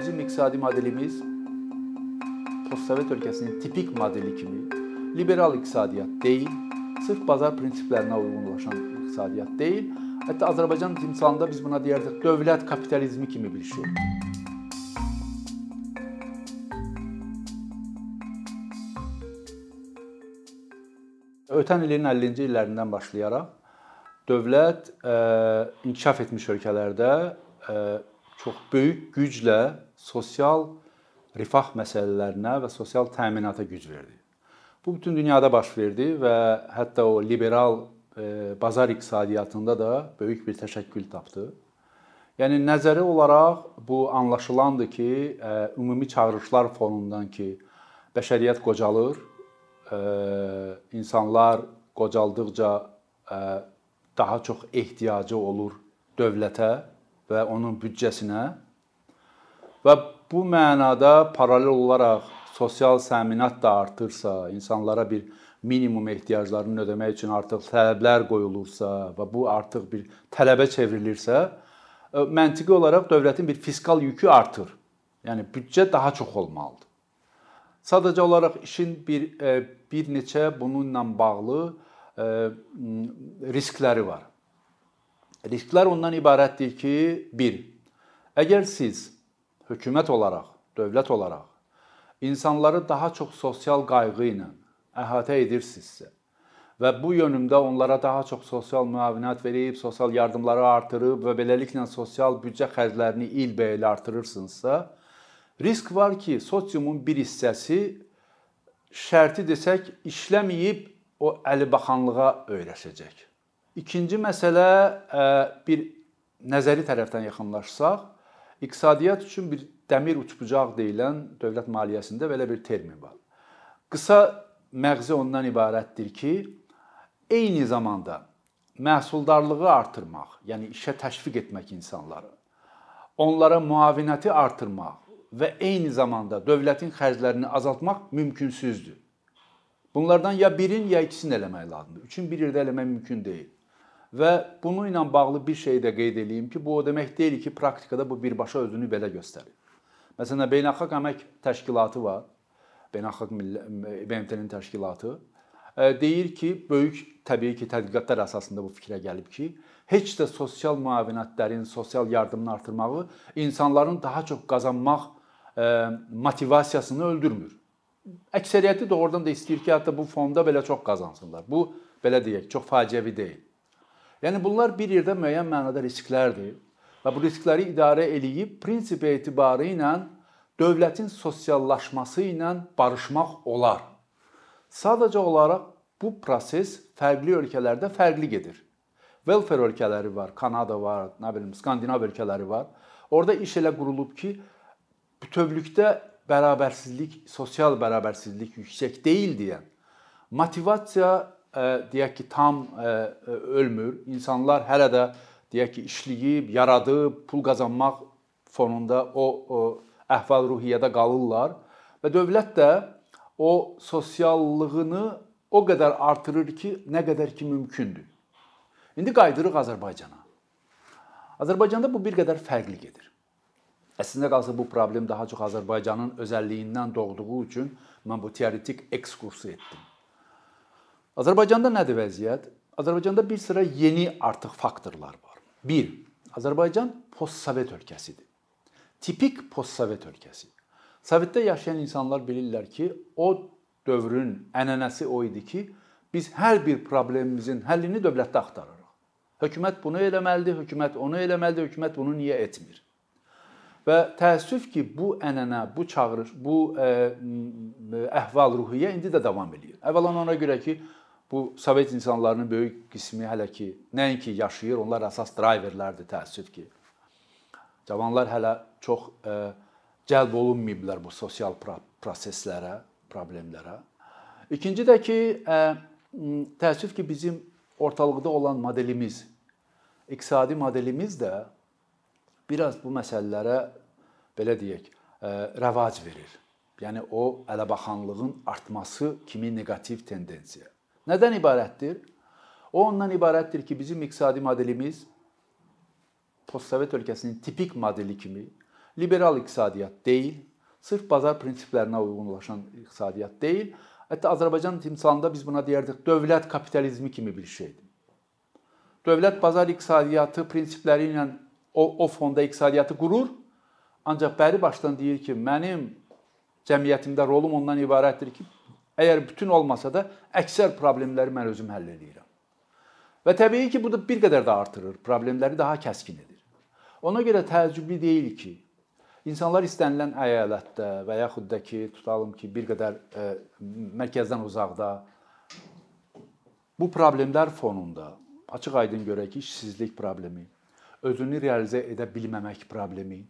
Bizim iqtisadi modelimiz postsovet ölkəsinin tipik modeli kimi liberal iqtisadiyyat deyil, sırf bazar prinsiplərinə uyğunlaşan iqtisadiyyat deyil. Hətta Azərbaycan timsalında biz buna deyərdik dövlət kapitalizmi kimi bir şey. Ötən ilin 50-ci illərindən başlayaraq dövlət ə, inkişaf etmiş ölkələrdə ə, çox böyük güclə sosial rifah məsələlərinə və sosial təminata güc verdi. Bu bütün dünyada baş verdi və hətta o liberal ə, bazar iqtisadiyyatında da böyük bir təşəkkül tapdı. Yəni nəzəri olaraq bu anlaşılandı ki, ə, ümumi çağırışlar fonundan ki, bəşəriyyət qocalır, ə, insanlar qocaldıqca daha çox ehtiyacı olur dövlətə və onun büdcəsinə və bu mənada paralel olaraq sosial təminat da artırsa, insanlara bir minimum ehtiyaclarını ödəmək üçün artıq tələblər qoyulursa və bu artıq bir tələbə çevrilirsə, e, məntiqi olaraq dövlətin bir fiskal yükü artır. Yəni büdcə daha çox olmalıdır. Sadəcə olaraq işin bir e, bir neçə bununla bağlı riskləri var. Risklər ondan ibarətdir ki, 1. Əgər siz hökumət olaraq, dövlət olaraq insanları daha çox sosial qayğı ilə əhatə edirsinizsə və bu yönümdə onlara daha çox sosial müavinət verib, sosial yardımları artırıb və beləliklə sosial büdcə xərclərini ilbəil artırırsınızsa, risk var ki, sosiumun bir hissəsi şərti desək işləməyib o əlibaxanlığa öyrəşəcək. İkinci məsələ bir nəzəri tərəfdən yaxınlaşsaq, iqtisadiyyat üçün bir dəmir uçbucaq deyilən dövlət maliyyəsində belə bir termin var. Qısa məğzi ondan ibarətdir ki, eyni zamanda məhsuldarlığı artırmaq, yəni işə təşviq etmək insanları, onlara müavinəti artırmaq və eyni zamanda dövlətin xərclərini azaltmaq mümkünsüzdür. Bunlardan ya birin, ya ikisini eləmək lazımdır. Üçün bir yerdə eləmək mümkün deyil. Və bunu ilə bağlı bir şey də qeyd edeyim ki, bu o demək deyil ki, praktikada bu birbaşa özünü belə göstərir. Məsələn, Beynəlxalq Əmək Təşkilatı var. Beynəlxalq BMT-nin təşkilatı deyir ki, böyük təbii ki, tədqiqatlar əsasında bu fikrə gəlib ki, heç də sosial müavinətlərin, sosial yardımın artırmağı insanların daha çox qazanmaq motivasiyasını öldürmür əksəriyyəti doğrudan da istəyir ki, hətta bu fonda belə çox qazansınlar. Bu belə deyək, çox faciəvi deyil. Yəni bunlar bir yerdə müəyyən mənada risklərdir və bu riskləri idarə eləyib prinsip etibarı ilə dövlətin sosiallaşması ilə barışmaq olar. Sadəcə olaraq bu proses fərqli ölkələrdə fərqli gedir. Welfare ölkələri var, Kanada var, nə bilim, Skandinav ölkələri var. Orda iş elə qurulub ki, bütövlükdə bərabərsizlik, sosial bərabərsizlik yüksək deyil deyə motivasiya deyək ki, tam ə, e, ölmür. İnsanlar hələ də deyək ki, işləyib, yaradıb, pul qazanmaq fonunda o, o əhval-ruhiyyədə qalırlar və dövlət də o sosiallığını o qədər artırır ki, nə qədər ki mümkündür. İndi qayıdırıq Azərbaycana. Azərbaycanda bu bir qədər fərqli gedir. Əslində qalsa bu problem daha çox Azərbaycanın özəlliyindən doğduğu üçün mən bu teoretik ekskursu etdim. Azərbaycanda nədir vəziyyət? Azərbaycanda bir sıra yeni artıq faktorlar var. 1. Azərbaycan postsovet ölkəsidir. Tipik postsovet ölkəsi. Sovetdə yaşayan insanlar bilirlər ki, o dövrün ənənəsi o idi ki, biz hər bir problemimizin həllini dövlətdə axtarırıq. Hökumət bunu eləməlidir, hökumət onu eləməlidir, hökumət bunu niyə etmir? Və təəssüf ki, bu ənənə, bu çağırış, bu ə, e, əhval-ruhiyyə indi də davam eləyir. Əvvəlan ona görə ki, bu Sovet insanlarının böyük qismi hələ ki nəinki yaşayır, onlar əsas driverlərdir təəssüf ki. Cavanlar hələ çox ə, e, cəlb olunmayıblar bu sosial proseslərə, problemlərə. İkinci də ki, ə, e, təəssüf ki, bizim ortalıqda olan modelimiz, iqtisadi modelimiz də biraz bu məsələlərə belə deyək, e, rəvac verir. Yəni o ələbaxanlığın artması kimi neqativ tendensiya. Nədən ibarətdir? O ondan ibarətdir ki, bizim iqtisadi modelimiz postsovet ölkəsinin tipik modeli kimi liberal iqtisadiyyat deyil, sırf bazar prinsiplərinə uyğunlaşan iqtisadiyyat deyil. Hətta Azərbaycan timsalında biz buna deyərdik dövlət kapitalizmi kimi bir şeydir. Dövlət bazar iqtisadiyyatı prinsipləri ilə o, o fonda iqtisadiyyatı qurur, ancaq bəri başdan deyir ki, mənim cəmiyyətimdə rolum ondan ibarətdir ki, əgər bütün olmasa da əksər problemləri mən özüm həll edirəm. Və təbii ki, bu da bir qədər də artırır, problemləri daha kəskin edir. Ona görə təəccüblü deyil ki, insanlar istənilən əyalətdə və yaxud da ki, tutalım ki, bir qədər ə, e, mərkəzdən uzaqda bu problemlər fonunda açıq-aydın görək ki, işsizlik problemi, özünü realizə edə bilməmək problemi,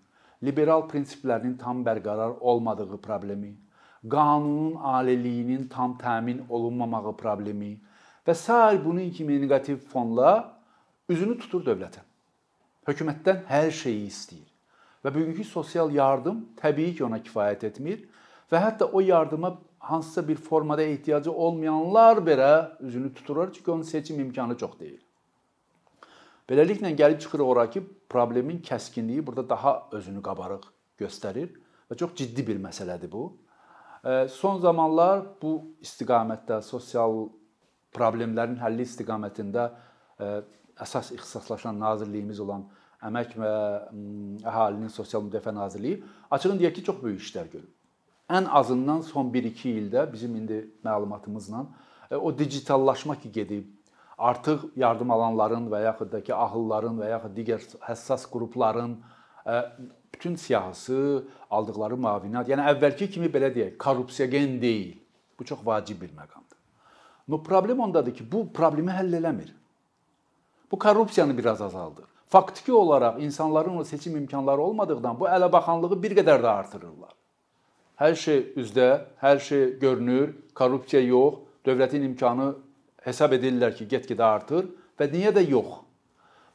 liberal prinsiplərinin tam bərqərar olmadığı problemi, qanunun aliliyinin tam təmin olunmamağı problemi, və sair bunun kimi neqativ fonla üzünü tutur dövlətə. Hökumətdən hər şeyi istəyir. Və bugünkü sosial yardım təbii ki, ona kifayət etmir və hətta o yardıma hansısa bir formada ehtiyacı olmayanlar belə üzünü tuturlar çünki onun seçim imkanı çox deyil. Beləliklə gəlib çıxır ora ki, problemin kəskinliyi burada daha özünü qabarıq göstərir və çox ciddi bir məsələdir bu. Son zamanlar bu istiqamətdə sosial problemlərin həlli istiqamətində e, əsas ixtisaslaşan nazirliyimiz olan Əmək və Əhalinin Sosial Müdafiə Nazirliyi açığın deyək ki, çox böyük işlər görüb. Ən azından son 1-2 ildə bizim indi məlumatımızla e, o digitallaşma ki gedib, artıq yardım alanların və yaxud da ki ahılların və yaxud digər həssas qrupların e, bütün siyahısı, aldıqları müavinət, yəni əvvəlki kimi belə deyək, korrupsiyagen deyil. Bu çox vacib bir məqamdır. No problem ondadır ki, bu problemi həll eləmir. Bu korrupsiyanı biraz azaldır. Faktiki olaraq insanların o seçim imkanları olmadıqdan bu ələbaxanlığı bir qədər də artırırlar. Hər şey üzdə, hər şey görünür, korrupsiya yox, dövlətin imkanı hesab edirlər ki, get-gedə artır və niyə də yox?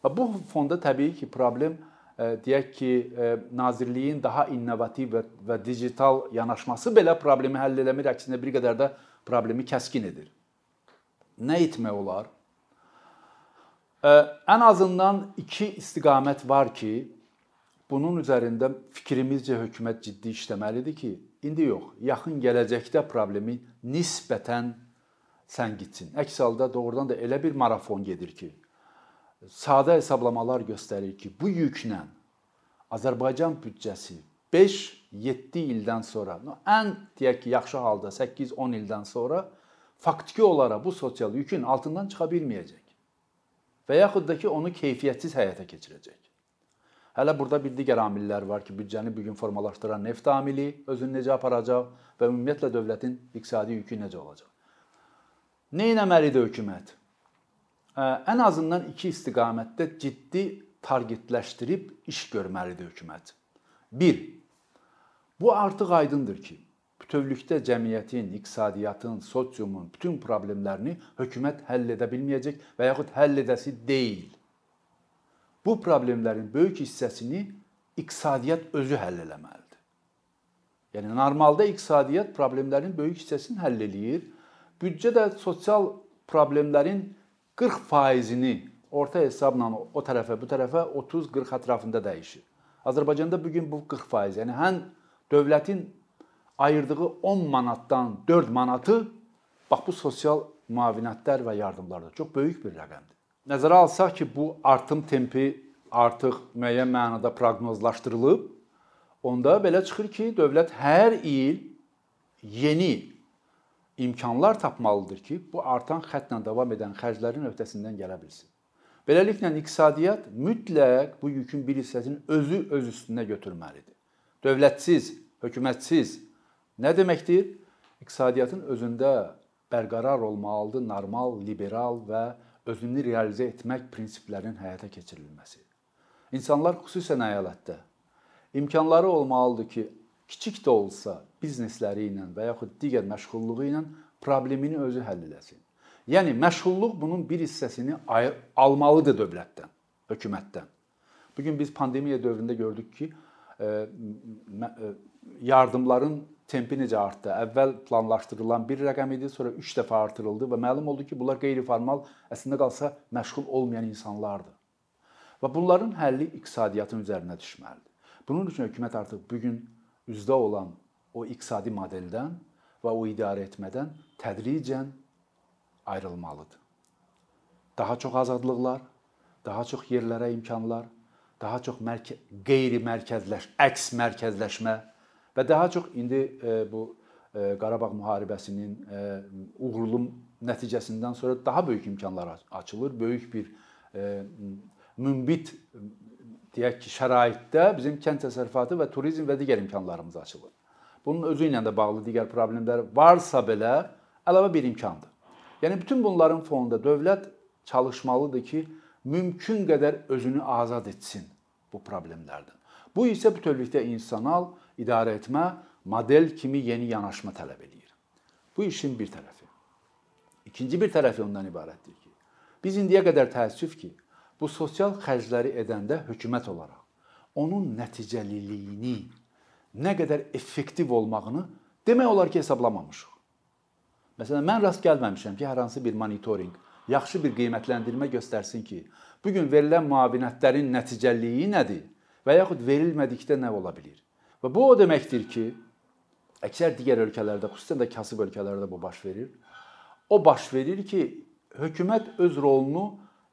Və bu fonda təbii ki, problem deyək ki, e, nazirliyin daha innovativ və, digital yanaşması belə problemi həll eləmir, əksinə bir qədər də problemi kəskin edir nə etmək olar? Ən azından 2 istiqamət var ki, bunun üzərində fikrimizcə hökumət ciddi işləməlidir ki, indi yox, yaxın gələcəkdə problemi nisbətən səngitsin. Əks halda doğrudan da elə bir marafon gedir ki, sadə hesablamalar göstərir ki, bu yüklə Azərbaycan büdcəsi 5-7 ildən sonra, ən deyək ki, yaxşı halda 8-10 ildən sonra faktiki olaraq bu sosial yükün altından çıxa bilməyəcək. Və yaxud da ki, onu keyfiyyətsiz həyata keçirəcək. Hələ burada bir digər amillər var ki, büdcəni bu gün formalaşdıran neft amili özünü necə aparacaq və ümumiyyətlə dövlətin iqtisadi yükü necə olacaq. Nə etməlidir hökumət? Ən azından iki istiqamətdə ciddi targetləşdirib iş görməlidir hökumət. 1. Bu artıq aydındır ki, bütövlükdə cəmiyyətin, iqtisadiyyatın, sosiumun bütün problemlərini hökumət həll edə bilməyəcək və yaxud həll edəsi deyil. Bu problemlərin böyük hissəsini iqtisadiyyat özü həll etməlidir. Yəni normalda iqtisadiyyat problemlərin böyük hissəsini həll eləyir. Büdcə də sosial problemlərin 40%-ni orta hesabla o tərəfə, bu tərəfə 30-40 ətrafında dəyişir. Azərbaycanda bu gün bu 40%, yəni həm dövlətin ayırdığı 10 manatdan 4 manatı bax bu sosial müavinətlər və yardımlardır. Çox böyük bir rəqəmdir. Nəzərə alsaq ki, bu artım tempi artıq müəyyən mənada proqnozlaşdırılıb, onda belə çıxır ki, dövlət hər il yeni imkanlar tapmalıdır ki, bu artan xəttlə davam edən xərclərin öhdəsindən gələ bilsin. Beləliklə iqtisadiyyat mütləq bu yükün bir hissəsini özü öz üstünə götürməlidir. Dövlətsiz, hökumətsiz Nə deməkdir? İqtisadiyyatın özündə bərqərar olmalıdır normal, liberal və özünü realizə etmək prinsiplərinin həyata keçirilməsi. İnsanlar xüsusən əyalətdə imkanları olmalıdır ki, kiçik də olsa biznesləri ilə və yaxud digər məşğulluğu ilə problemini özü həll etsin. Yəni məşğulluq bunun bir hissəsini almalıdır dövlətdən, hökumətdən. Bu gün biz pandemiya dövründə gördük ki, yardımların tempi necə artdı? Əvvəl planlaşdırılan bir rəqəm idi, sonra 3 dəfə artırıldı və məlum oldu ki, bunlar qeyri-formal, əslində qalsa məşğul olmayan insanlardır. Və bunların həlli iqtisadiyyatın üzərinə düşməlidir. Bunun üçün hökumət artıq bu gün üzdə olan o iqtisadi modeldən və o idarə etmədən tədricən ayrılmalıdır. Daha çox azadlıqlar, daha çox yerlərə imkanlar, daha çox mərkə qeyri-mərkəzləş, əks mərkəzləşmə və daha çox indi e, bu e, Qarabağ müharibəsinin e, uğurlu nəticəsindən sonra daha böyük imkanlar açılır. Böyük bir e, münbit deyək ki, şəraitdə bizim kənd təsərrüfatı və turizm və digər imkanlarımız açılır. Bunun özü ilə də bağlı digər problemlər varsa belə əlavə bir imkandır. Yəni bütün bunların fonunda dövlət çalışmalıdır ki, mümkün qədər özünü azad etsin bu problemlərdən. Bu isə bütövlükdə insanal idarə etmə model kimi yeni yanaşma tələb eləyir. Bu işin bir tərəfi. İkinci bir tərəfi ondan ibarətdir ki, biz indiyə qədər təəssüf ki, bu sosial xərcləri edəndə hökumət olaraq onun nəticəliliyini, nə qədər effektiv olmağını demək olar ki, hesablamamışıq. Məsələn, mən rast gəlməmişəm ki, hər hansı bir monitorinq yaxşı bir qiymətləndirmə göstərsin ki, bu gün verilən müavinətlərin nəticəliliyi nədir və yaxud verilmədikdə nə ola bilər? Və bu o deməkdir ki, əksər digər ölkələrdə, xüsusən də kasıb ölkələrdə bu baş verir. O baş verir ki, hökumət öz rolunu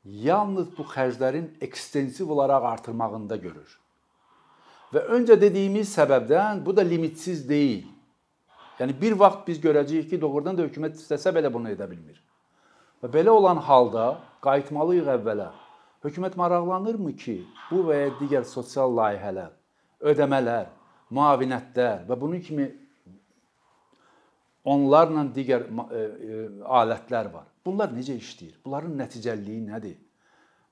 yalnız bu xərclərin ekstensiv olaraq artırmağında görür. Və öncə dediyimiz səbəbdən bu da limitsiz deyil. Yəni bir vaxt biz görəcəyik ki, doğrudan da hökumət istəsə belə bunu edə bilmir. Və belə olan halda qayıtmalıyıq əvvələ. Hökumət maraqlanırmı ki, bu və ya digər sosial layihələr, ödəmələr, müavinətlər və bunun kimi onlarla digər e, e, alətlər var. Bunlar necə işləyir? Bunların nəticəliliyi nədir?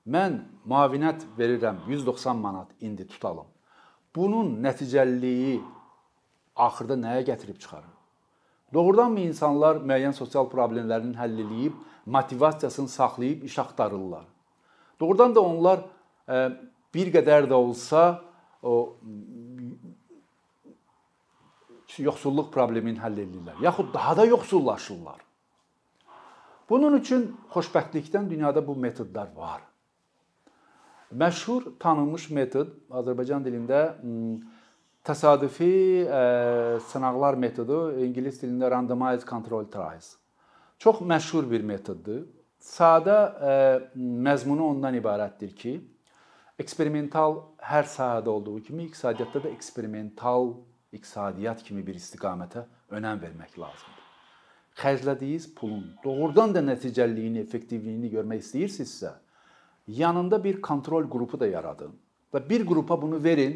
Mən müavinət verirəm 190 manat indi tutalım. Bunun nəticəliliyi axırda nəyə gətirib çıxarır? Doğrudanmı insanlar müəyyən sosial problemlərini həll edib, motivasiyasını saxlayıb iş axtarırlar? Doğrudan da onlar e, bir qədər də olsa o yoxsulluq problemini həll edirlər, yaxud daha da yoxsullaşırlar. Bunun üçün xoşbəxtlikdən dünyada bu metodlar var. Məşhur tanınmış metod Azərbaycan dilində təsadüfi ə, sınaqlar metodu, ingilis dilində randomized control trials. Çox məşhur bir metoddur. Sadə ə, məzmunu ondan ibarətdir ki, eksperimental hər sahədə olduğu kimi iqtisadiyyatda da eksperimental iqtisadiyyat kimi bir istiqamətə önəm vermək lazımdır xərclədiyiniz pulun doğrudan da nəticəliliyini, effektivliyini görmək istəyirsinizsə, yanında bir kontrol qrupu da yaradın və bir qrupa bunu verin,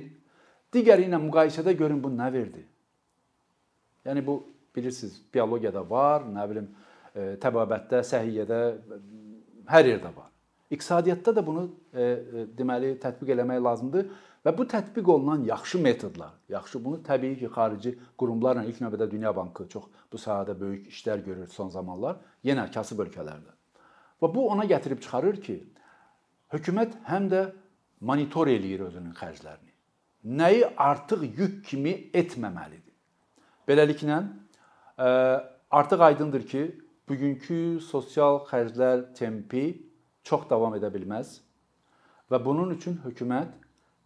digəri ilə müqayisədə görün bu nə verdi. Yəni bu bilirsiniz, biologiyada var, nə bilim, e, təbabətdə, səhiyyədə hər yerdə var. İqtisadiyyatda da bunu e, e, deməli tətbiq eləmək lazımdır Və bu tətbiq olunan yaxşı metodlar, yaxşı bunu təbii ki, xarici qurumlarla ilk növbədə Dünya Bankı çox bu sahədə böyük işlər görür son zamanlar, yenə kasıb ölkələrdə. Və bu ona gətirib çıxarır ki, hökumət həm də monitor eləyir özünün xərclərini. Nəyi artıq yük kimi etməməlidir. Beləliklə e, artıq aydındır ki, bugünkü sosial xərclər tempi çox davam edə bilməz və bunun üçün hökumət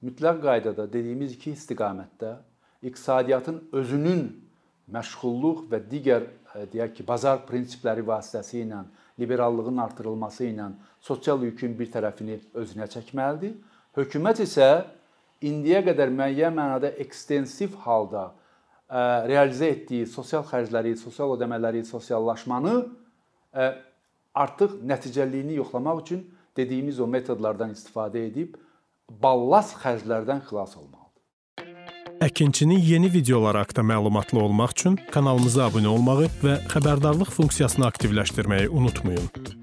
mütləq qaydada dediyimiz iki istiqamətdə iqtisadiyyatın özünün məşğulluq və digər e, deyək ki, bazar prinsipləri vasitəsilə liberallığın artırılması ilə sosial yükün bir tərəfini özünə çəkməlidir. Hökumət isə indiyə qədər müəyyən mənada ekstensiv halda ə, e, realizə etdiyi sosial xərcləri, sosial ödəmələri, sosiallaşmanı ə, e, artıq nəticəliliyini yoxlamaq üçün dediyimiz o metodlardan istifadə edib ballast xərclərdən xilas olmalıdır. Əkinçinin yeni videoları haqqında məlumatlı olmaq üçün kanalımıza abunə olmağı və xəbərdarlıq funksiyasını aktivləşdirməyi unutmayın.